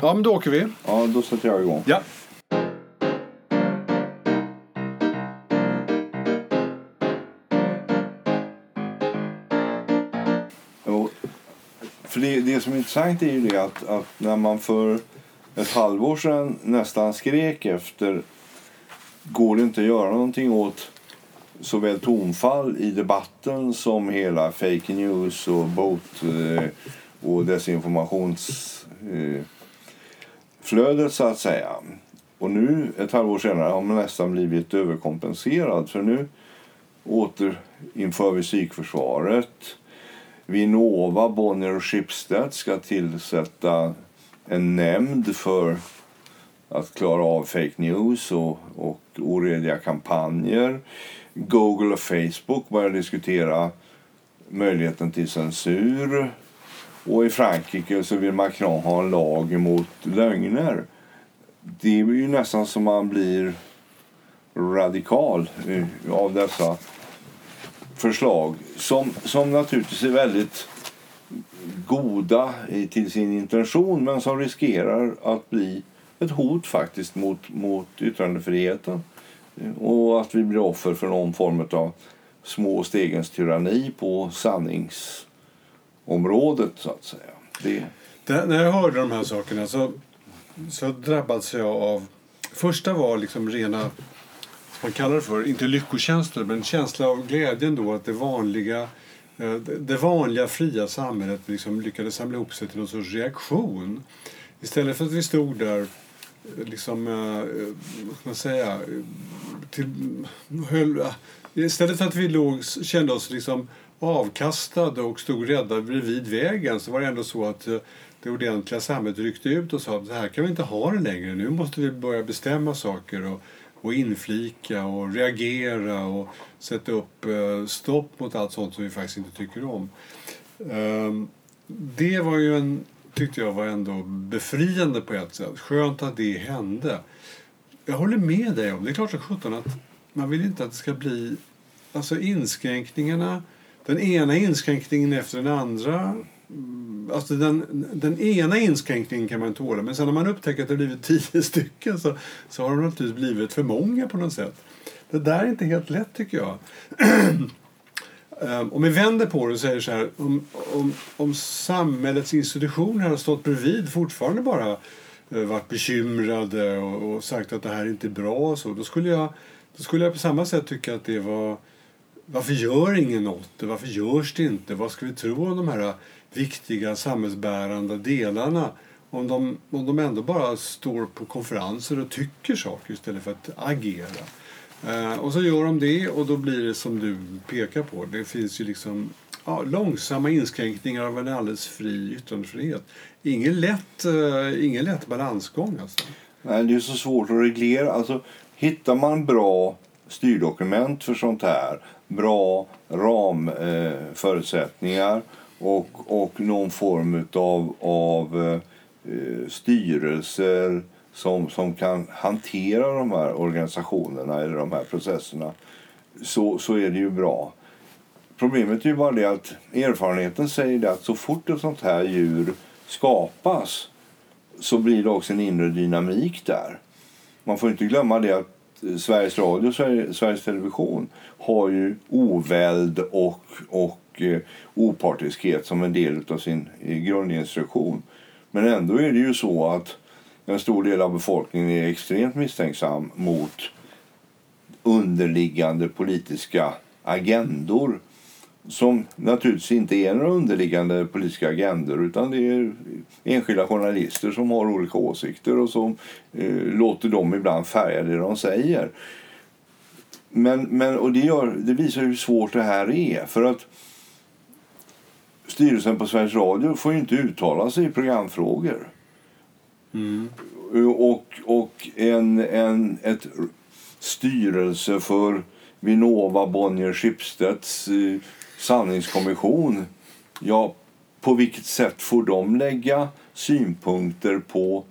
Ja, men då åker vi. Ja, då sätter jag igång. Ja. För det, det som är intressant är ju det att, att när man för ett halvår sedan nästan skrek efter går det inte att göra någonting åt såväl tonfall i debatten som hela fake news och bot eh, och desinformationsflödet flödet så att säga. Och nu, ett halvår senare, har man nästan blivit överkompenserad för nu återinför vi psykförsvaret. Vinnova, Bonnier och Schibsted ska tillsätta en nämnd för att klara av fake news och, och orediga kampanjer. Google och Facebook börjar diskutera möjligheten till censur. Och i Frankrike så vill Macron ha en lag mot lögner. Det är ju nästan som man blir radikal av dessa förslag som, som naturligtvis är väldigt goda till sin intention men som riskerar att bli ett hot faktiskt mot, mot yttrandefriheten och att vi blir offer för någon form av små stegens tyranni på sannings området så att säga. Det... Det, när jag hörde de här sakerna så, så drabbades jag av... Första var liksom rena, man kallar det för, inte lyckokänslor, men känsla av glädjen då att det vanliga eh, det vanliga fria samhället liksom lyckades samla ihop sig till någon sorts reaktion. Istället för att vi stod där eh, liksom, eh, vad ska man säga, till, höll, istället för att vi låg, kände oss liksom avkastade och stod rädda bredvid vägen så var det ändå så att eh, det ordentliga samhället ryckte ut och sa att det här kan vi inte ha det längre. Nu måste vi börja bestämma saker och, och inflika och reagera och sätta upp eh, stopp mot allt sånt som vi faktiskt inte tycker om. Ehm, det var ju en tyckte jag var ändå befriande på ett sätt. Skönt att det hände. Jag håller med dig om, det är klart som sjutton att man vill inte att det ska bli, alltså inskränkningarna, den ena inskränkningen efter den andra. Mm, alltså den, den ena inskränkningen kan man tåla, men sen när man upptäcker att det blivit tio stycken så, så har de naturligtvis blivit för många på något sätt. Det där är inte helt lätt tycker jag. Ehm, om vi vänder på det och säger så här, om, om, om samhällets institutioner har stått bredvid fortfarande bara eh, varit bekymrade och, och, sagt att det här inte är bra och så, då skulle jag, då skulle jag på samma sätt tycka att det var varför gör ingen något? Varför görs det inte? Vad ska vi tro om de här viktiga samhällsbärande delarna? Om de, om de ändå bara står på konferenser och tycker saker istället för att agera. Eh, och så gör de det och då blir det som du pekar på. Det finns ju liksom ja, långsamma inskränkningar av en alldeles fri yttrandefrihet. Ingen lätt, eh, ingen lätt balansgång alltså. Nej, det är så svårt att reglera. Alltså, hittar man bra styrdokument för sånt här, bra ramförutsättningar eh, och, och någon form av, av eh, styrelser som, som kan hantera de här organisationerna eller de här processerna så, så är det ju bra. Problemet är ju bara det att erfarenheten säger det att så fort ett sånt här djur skapas så blir det också en inre dynamik där. Man får inte glömma det att Sveriges Radio och Sveriges Television har ju oväld och, och eh, opartiskhet som en del av sin eh, grundinstruktion. Men ändå är det ju så att en stor del av befolkningen är extremt misstänksam mot underliggande politiska agendor som naturligtvis inte är några underliggande politiska agendor utan det är enskilda journalister som har olika åsikter och som eh, låter dem ibland färga det de säger. Men, men, och det, gör, det visar hur svårt det här är. För att Styrelsen på Sveriges Radio får inte uttala sig i programfrågor. Mm. Och, och en, en ett styrelse för Vinnova Bonnier Schibsteds eh, sanningskommission. Ja, på vilket sätt får de lägga synpunkter på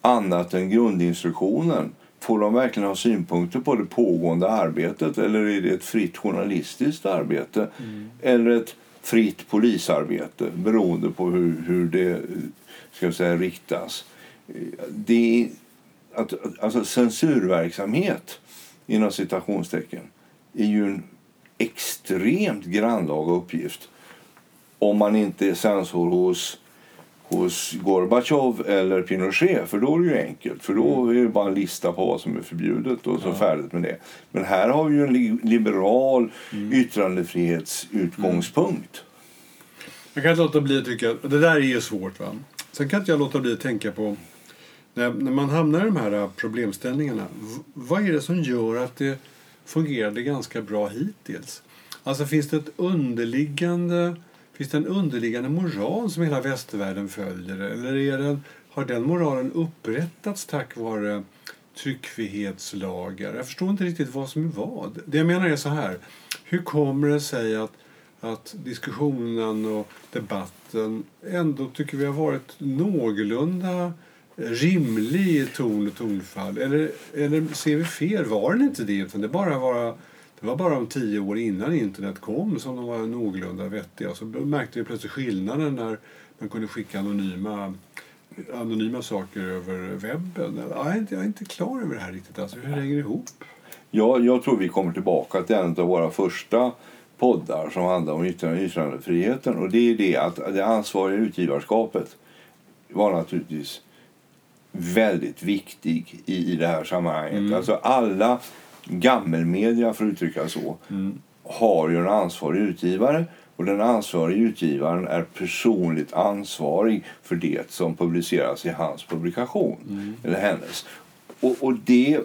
annat än grundinstruktionen? Får de verkligen ha synpunkter på det pågående arbetet eller är det ett fritt journalistiskt arbete mm. eller ett fritt polisarbete beroende på hur, hur det ska säga, riktas. Det är, att, alltså censurverksamhet, inom citationstecken, är ju en extremt grannlaga uppgift om man inte är censor hos hos Gorbatjov eller Pinochet, för då är det ju enkelt. För då är det bara en lista på vad som är förbjudet och så ja. färdigt med det. Men här har vi ju en liberal mm. yttrandefrihetsutgångspunkt. Mm. Jag kan inte låta bli att tycka, det där är ju svårt va. Sen kan inte jag låta bli att tänka på när, när man hamnar i de här problemställningarna. Vad är det som gör att det fungerade ganska bra hittills? Alltså finns det ett underliggande Finns det en underliggande moral som hela västvärlden följer? Eller är den, har den moralen upprättats tack vare tryckfrihetslagar? Jag förstår inte riktigt vad som är vad. Det jag menar är så här. Hur kommer det sig att, att diskussionen och debatten ändå tycker vi har varit någorlunda rimlig ton och tonfall? Eller, eller ser vi fel? Var den inte det? Utan det bara var det var bara om tio år innan internet kom som de var någorlunda vettiga. Så märkte vi plötsligt skillnaden när man kunde skicka anonyma, anonyma saker över webben. Jag är, inte, jag är inte klar över det här riktigt. Alltså, hur det ihop? Ja, jag tror vi kommer tillbaka till en av våra första poddar som handlar om yttrandefriheten. Och det är det att det ansvariga utgivarskapet var naturligtvis väldigt viktig i, i det här sammanhanget. Mm. Alltså alla gammelmedia, för att uttrycka så, mm. har ju en ansvarig utgivare. Och den ansvariga utgivaren är personligt ansvarig för det som publiceras i hans publikation. Mm. Eller hennes. Och, och det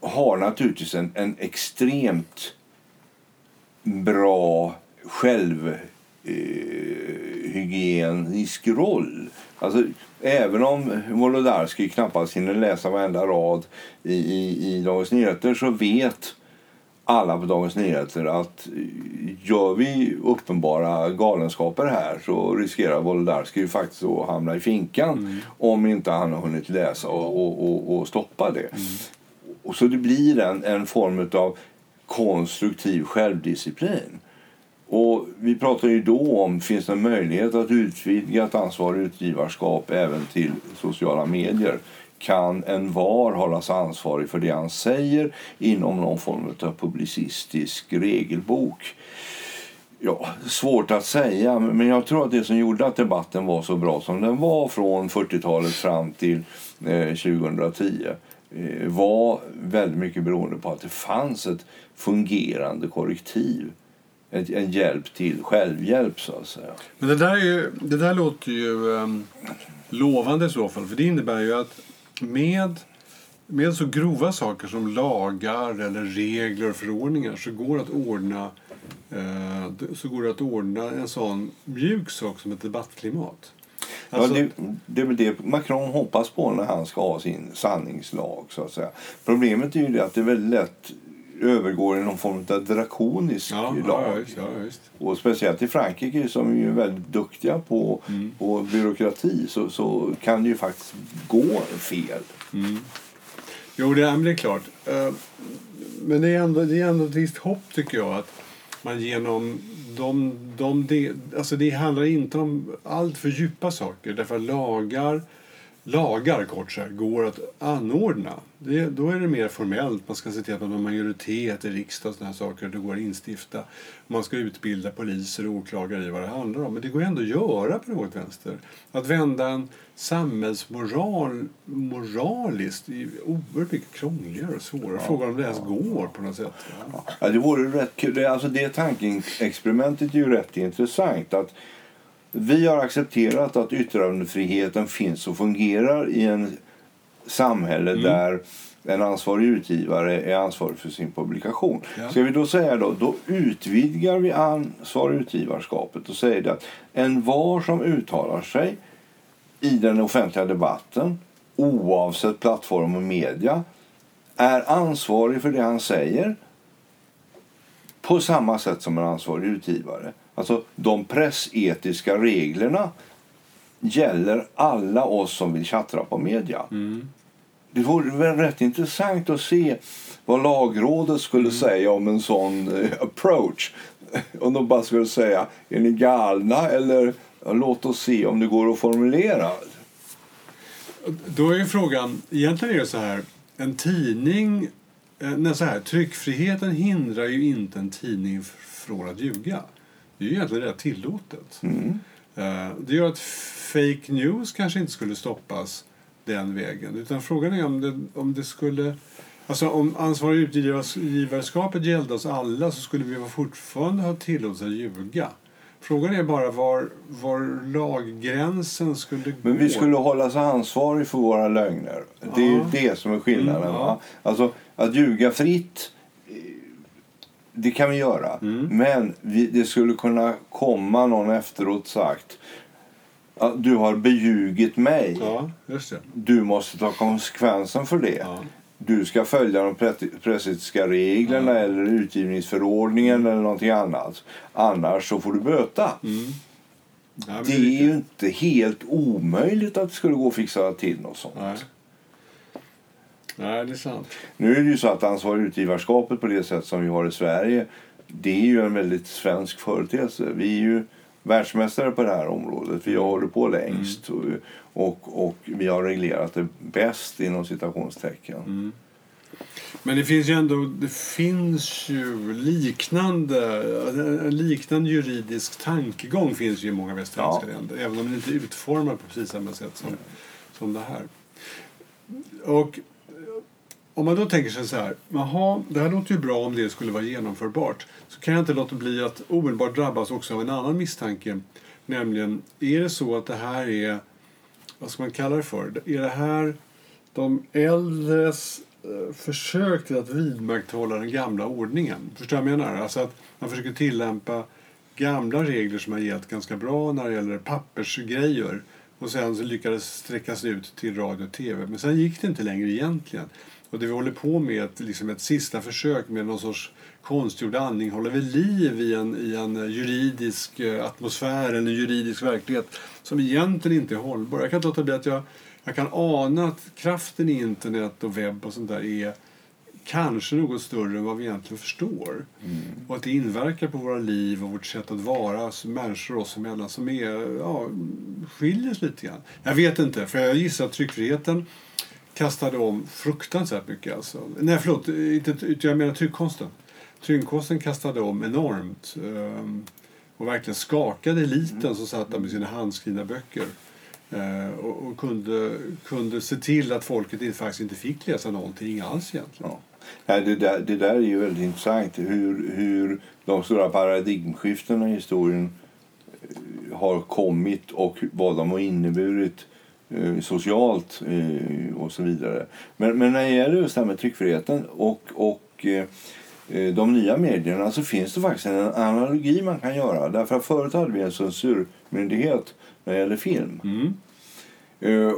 har naturligtvis en, en extremt bra självhygienisk eh, roll. Alltså, även om Wolodarski knappast hinner läsa varenda rad i, i, i Dagens Nyheter så vet alla på Dagens Nyheter att gör vi uppenbara galenskaper här så riskerar Wolodarski faktiskt att hamna i finkan mm. om inte han har hunnit läsa och, och, och, och stoppa det. Mm. Och så det blir en, en form av konstruktiv självdisciplin. Och vi pratade ju då om finns det en möjlighet att utvidga ett ansvarigt utgivarskap även till sociala medier. Kan en var hållas ansvarig för det han säger inom någon form av publicistisk regelbok? Ja, svårt att säga, men jag tror att det som gjorde att debatten var så bra som den var från 40-talet fram till eh, 2010 eh, var väldigt mycket beroende på att det fanns ett fungerande korrektiv en, en hjälp till självhjälp så att säga. Men det där, är ju, det där låter ju um, lovande i så fall. För det innebär ju att med, med så grova saker som lagar eller regler och förordningar så går det att ordna uh, så går att ordna en sån mjuk sak som ett debattklimat. Alltså... Ja, det, det är väl det Macron hoppas på när han ska ha sin sanningslag. Så att säga. Problemet är ju att det är väldigt lätt övergår i någon form av drakonisk ja, lag. Ja, ja. Och speciellt i Frankrike som är väldigt duktiga på, mm. på byråkrati så, så kan det ju faktiskt gå fel. Mm. Jo, det är klart. Uh, men det är, ändå, det är ändå ett visst hopp tycker jag att man genom de, de, de, alltså det handlar inte om allt för djupa saker därför lagar lagar kort sagt, går att anordna. Det, då är det mer formellt. Man ska se till att man har majoritet i riksdagen och saker. Det går att instifta. Man ska utbilda poliser och åklagare i vad det handlar om. Men det går ändå att göra på något vänster. Att vända en samhällsmoral moraliskt är oerhört mycket krångligare och svårare. Ja, Frågan om det ens går på något sätt. Ja, det vore rätt kul. Alltså det tankeexperimentet är ju rätt intressant. Att vi har accepterat att yttrandefriheten finns och fungerar i en samhälle mm. där en ansvarig utgivare är ansvarig för sin publikation. Ja. Ska vi då säga då, då utvidgar vi ansvarig utgivarskapet och säger att en var som uttalar sig i den offentliga debatten oavsett plattform och media är ansvarig för det han säger på samma sätt som en ansvarig utgivare. Alltså de pressetiska reglerna gäller alla oss som vill chattra på media. Mm. Det vore väl rätt intressant att se vad lagrådet skulle mm. säga om en sån uh, approach. Om de bara skulle säga är ni galna eller låt oss se om det går att formulera. Då är frågan, egentligen är det så här, en tidning, eh, nej, så här, tryckfriheten hindrar ju inte en tidning från att ljuga. Det är ju egentligen rätt tillåtet. Mm. Eh, Det gör att fake news kanske inte skulle stoppas den vägen. Utan frågan är om det, om det skulle... Alltså om ansvariga utgivarskapet gällde oss alla så skulle vi fortfarande ha tillåtelse att ljuga. Frågan är bara var, var laggränsen skulle gå. Men vi skulle hållas ansvariga för våra lögner. Det är Ja. det som är skillnaden. Mm, ja. va? Alltså, att ljuga fritt, det kan vi göra. Mm. Men vi, det skulle kunna komma någon efteråt sagt du har beljugit mig. Ja. Du måste ta konsekvensen för det. Ja. Du ska följa de pre- pressetiska reglerna eller utgivningsförordningen eller någonting annat. Annars så får du böta. Mm. Ja, Det är ju inte helt omöjligt att det skulle gå att fixa till något sånt. Nej. Nej, det är sant. Nu är det ju så att ansvarig utgivarskapet på det sätt som vi har i Sverige det är ju en väldigt svensk företeelse. Vi är ju världsmästare på det här området. Vi har hållit på längst och, och, och vi har reglerat det bäst inom citationstecken. Mm. Men det finns ju ändå det finns ju liknande, en liknande juridisk tankegång finns ju i många västerländska Ja. länder. Även om den inte är utformad på precis samma sätt som, som det här. Och om man då tänker sig så här, jaha, det här låter ju bra om det skulle vara genomförbart. Så kan jag inte låta bli att omedelbart drabbas också av en annan misstanke. Nämligen, är det så att det här är, vad ska man kalla det för? Är det här de äldres eh, försök till att vidmakthålla den gamla ordningen? Förstår du vad jag menar? Alltså att man försöker tillämpa gamla regler som har gällt ganska bra när det gäller pappersgrejer och sen så lyckades sträckas ut till radio och tv. Men sen gick det inte längre egentligen. Och det vi håller på med ett, liksom ett sista försök med någon sorts konstgjord andning håller vi liv i en, i en juridisk eh, atmosfär eller en juridisk verklighet som egentligen inte är hållbar. Jag kan inte låta bli att jag, jag kan ana att kraften i internet och webb och sånt där är kanske något större än vad vi egentligen förstår. Och att det inverkar på våra liv och vårt sätt att vara som människor oss emellan som är, ja, skiljer sig lite grann. Jag vet inte, för jag gissar att tryckfriheten kastade om fruktansvärt mycket. Alltså. Nej, förlåt, inte, jag menar tryckkonsten. Tryckkonsten kastade om enormt. ehm, och verkligen skakade eliten som satt där med sina handskrivna böcker. Eh, och, och kunde, kunde se till att folket inte, faktiskt inte fick läsa någonting alls egentligen. Ja. Nej, det, där, det där är ju väldigt intressant. Hur, hur de stora paradigmskiftena i historien eh, har kommit och vad de har inneburit eh, socialt eh, och så vidare. Men, men när det gäller just det här med tryckfriheten och, och eh, de nya medierna så finns det faktiskt en analogi man kan göra. Därför att förut hade vi en censurmyndighet när det gäller film. Mm.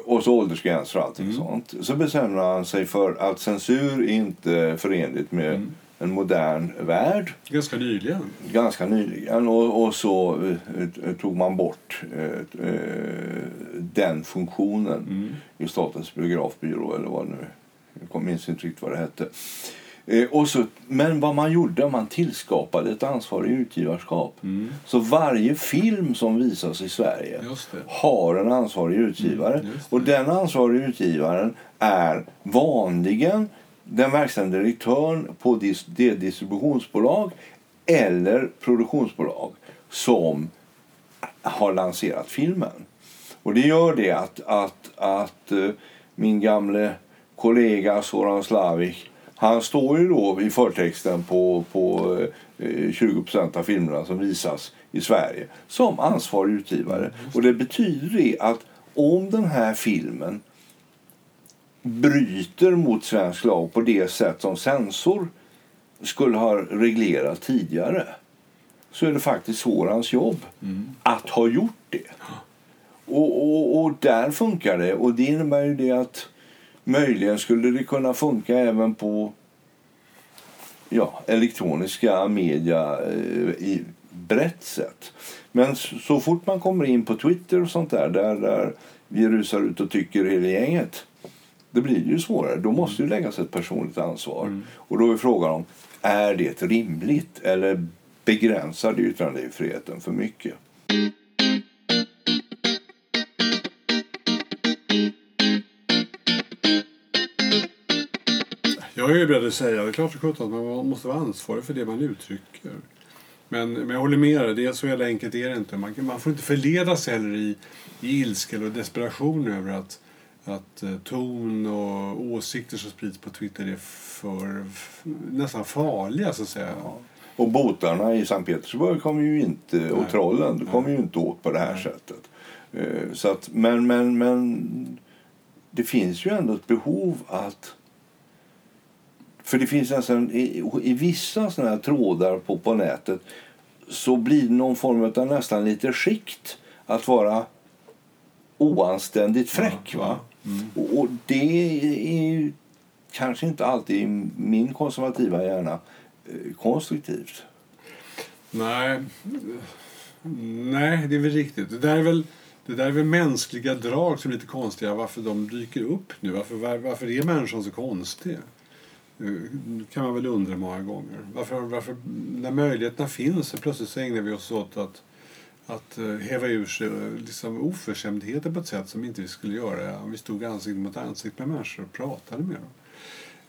Och så åldersgränser och allting sånt. Så bestämde han sig för att censur är inte förenligt med en modern värld. Ganska nyligen. Ganska nyligen. Och, och så eh, eh, tog man bort eh, eh, den funktionen i Statens biografbyrå eller vad det nu Jag minns inte riktigt vad det hette. Eh, och så, men vad man gjorde, man tillskapade ett ansvarig utgivarskap. Mm. Så varje film som visas i Sverige har en ansvarig utgivare. Mm, och den ansvariga utgivaren är vanligen den verkställande direktören på det distributionsbolag eller produktionsbolag som har lanserat filmen. Och det gör det att, att, att eh, min gamle kollega Soran Slavik han står ju då i förtexten på, på eh, 20% av filmerna som visas i Sverige som ansvarig utgivare. Och det betyder det att om den här filmen bryter mot svensk lag på det sätt som censor skulle ha reglerat tidigare så är det faktiskt Sorans jobb att ha gjort det. Och, och, och där funkar det. Och det innebär ju det att möjligen skulle det kunna funka även på ja, elektroniska media eh, i brett sätt. Men så, så fort man kommer in på Twitter och sånt där, där, där vi rusar ut och tycker hela gänget, det blir ju svårare. Då måste det läggas ett personligt ansvar. Mm. Och då är frågan om är det rimligt eller begränsar det yttrandefriheten för mycket? Jag är ju beredd att säga, det är klart för att man måste vara ansvarig för det man uttrycker. Men, men jag håller med dig, det är så jävla enkelt är det inte. Man, man får inte förledas heller i, i ilska eller desperation över att att uh, ton och åsikter som sprids på Twitter är för, nästan farliga så att säga. Ja. Och botarna i Sankt Petersburg kommer ju inte, Nej. och trollen kommer ju inte åt på det här Nej. sättet. Uh, så att, men, men, men det finns ju ändå ett behov att för det finns nästan, i, i vissa såna här trådar på, på nätet så blir det någon form av nästan lite skikt att vara oanständigt fräck. Va? Mm. Och, och, det är kanske inte alltid i min konservativa hjärna eh, konstruktivt. Nej, nej, det är väl riktigt. Det där är väl, det där är väl mänskliga drag som är lite konstiga. Varför de dyker upp nu. Varför, var, varför är människan så konstig? Eh, kan man väl undra många gånger. Varför, varför, när möjligheterna finns så plötsligt så ägnar vi oss åt att, att eh, häva ur sig liksom oförskämdheter på ett sätt som inte vi skulle göra om vi stod ansikte mot ansikte med människor och pratade med dem.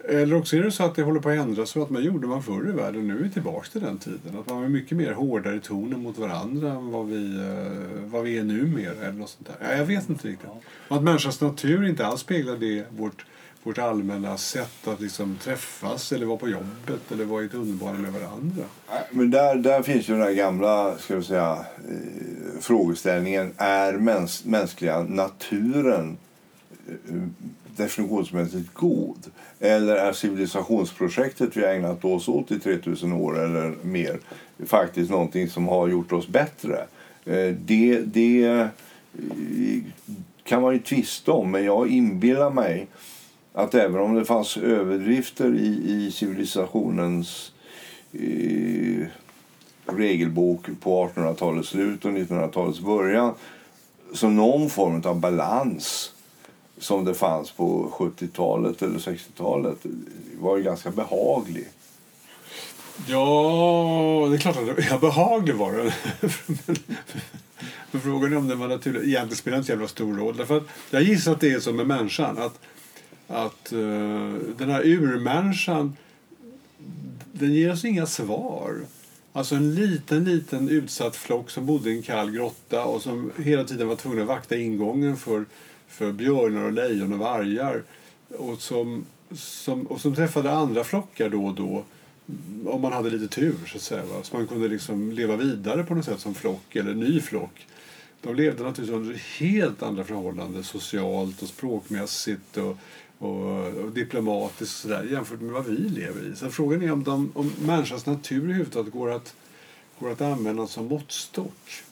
Eller också är det så att det håller på att ändras så att man gjorde man förr i världen. Nu är vi tillbaka till den tiden. Att man var mycket mer hårdare i tonen mot varandra än vad vi, eh, vad vi är numera. Eller något sånt där. Jag vet inte riktigt. Och att människans natur inte alls speglar det vårt vårt allmänna sätt att liksom träffas eller vara på jobbet eller vara i tunnelbanan med varandra. Men där, där finns ju den där gamla ska vi säga, eh, frågeställningen. Är mäns, mänskliga naturen eh, definitionsmässigt god? Eller är civilisationsprojektet vi har ägnat oss åt i 3000 år eller mer faktiskt någonting som har gjort oss bättre? Eh, det, det kan man ju tvista om, men jag inbillar mig att även om det fanns överdrifter i, i civilisationens eh, regelbok på 1800-talets slut och 1900-talets början så någon form av balans som det fanns på 70-talet eller 60-talet var ju ganska behaglig. Ja, det är klart att ja, behaglig var det. Men frågan är om den var naturlig. Egentligen spelar inte så jävla stor roll. Därför att jag gissar att det är så med människan. Att att uh, den här urmänniskan den ger oss inga svar. Alltså en liten, liten utsatt flock som bodde i en kall grotta och som hela tiden var tvungna att vakta ingången för, för björnar och lejon och vargar. Och som, som, och som träffade andra flockar då och då om man hade lite tur så att säga. Va? Så man kunde liksom leva vidare på något sätt som flock eller ny flock. De levde naturligtvis under helt andra förhållanden socialt och språkmässigt och och, och diplomatiskt och sådär jämfört med vad vi lever i. Så frågan är om, de, om människans natur överhuvudtaget går att, går att använda som måttstock.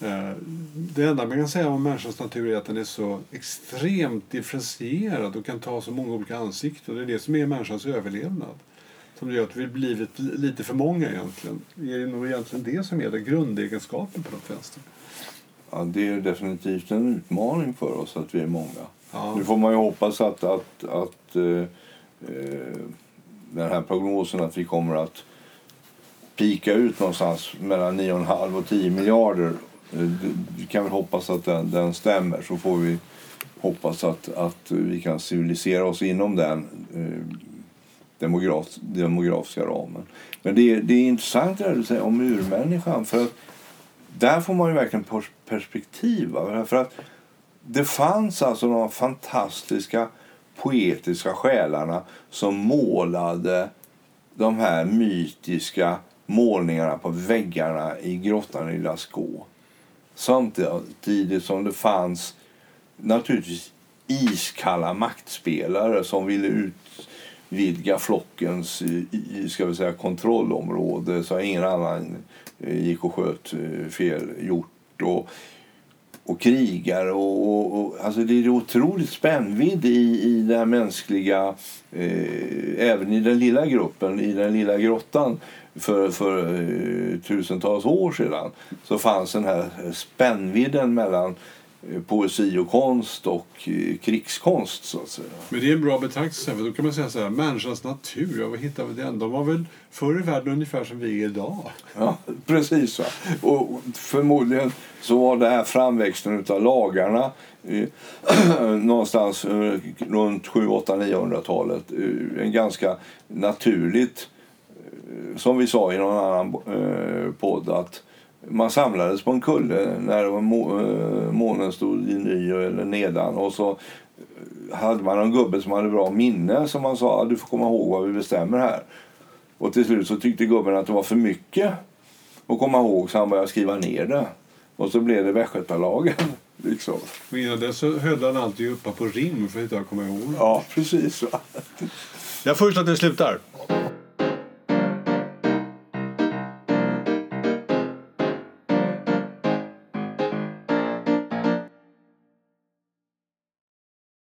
Eh, det enda man kan säga om människans natur är att den är så extremt differentierad och kan ta så många olika ansikten. Det är det som är människans överlevnad. Som gör att vi blivit lite för många egentligen. Det är nog egentligen det som är den grundegenskapen på något vänster. Ja, det är definitivt en utmaning för oss att vi är många. Ja. Nu får man ju hoppas att, att, att eh, eh, den här prognosen att vi kommer att pika ut någonstans mellan 9,5 och 10 miljarder. Eh, vi kan väl hoppas att den, den stämmer så får vi hoppas att, att vi kan civilisera oss inom den eh, demograf, demografiska ramen. Men det, det är intressant det du säger om urmänniskan. För att där får man ju verkligen perspektiv. För att det fanns alltså de fantastiska poetiska själarna som målade de här mytiska målningarna på väggarna i grottan i Lascaux. Samtidigt som det fanns naturligtvis iskalla maktspelare som ville utvidga flockens ska vi säga, kontrollområde så att ingen annan eh, gick och sköt eh, fel gjort. Och och krigar. Och, och, och, alltså det är otroligt spännvidd i, i den mänskliga, eh, även i den lilla gruppen, i den lilla grottan för, för eh, tusentals år sedan så fanns den här spännvidden mellan poesi och konst och eh, krigskonst så att säga. Men det är en bra betraktelse. Då kan man säga så här, människans natur, ja, vad hittar vi den? De var väl förr i världen ungefär som vi är idag. Ja, precis. Va? Och förmodligen så var det här framväxten av lagarna eh, någonstans eh, runt 7, 8, 900-talet eh, en ganska naturligt, eh, som vi sa i någon annan eh, podd, att man samlades på en kulle när må, eh, månen stod i ny eller nedan och så hade man en gubbe som hade bra minne som man sa du får komma ihåg vad vi bestämmer här. Och till slut så tyckte gubben att det var för mycket att komma ihåg så han började skriva ner det. Och så blev det västgötalagen. Liksom. Och innan dess så höll han alltid uppe på rim för att inte komma ihåg. Ja, precis. Jag föreslår att det slutar.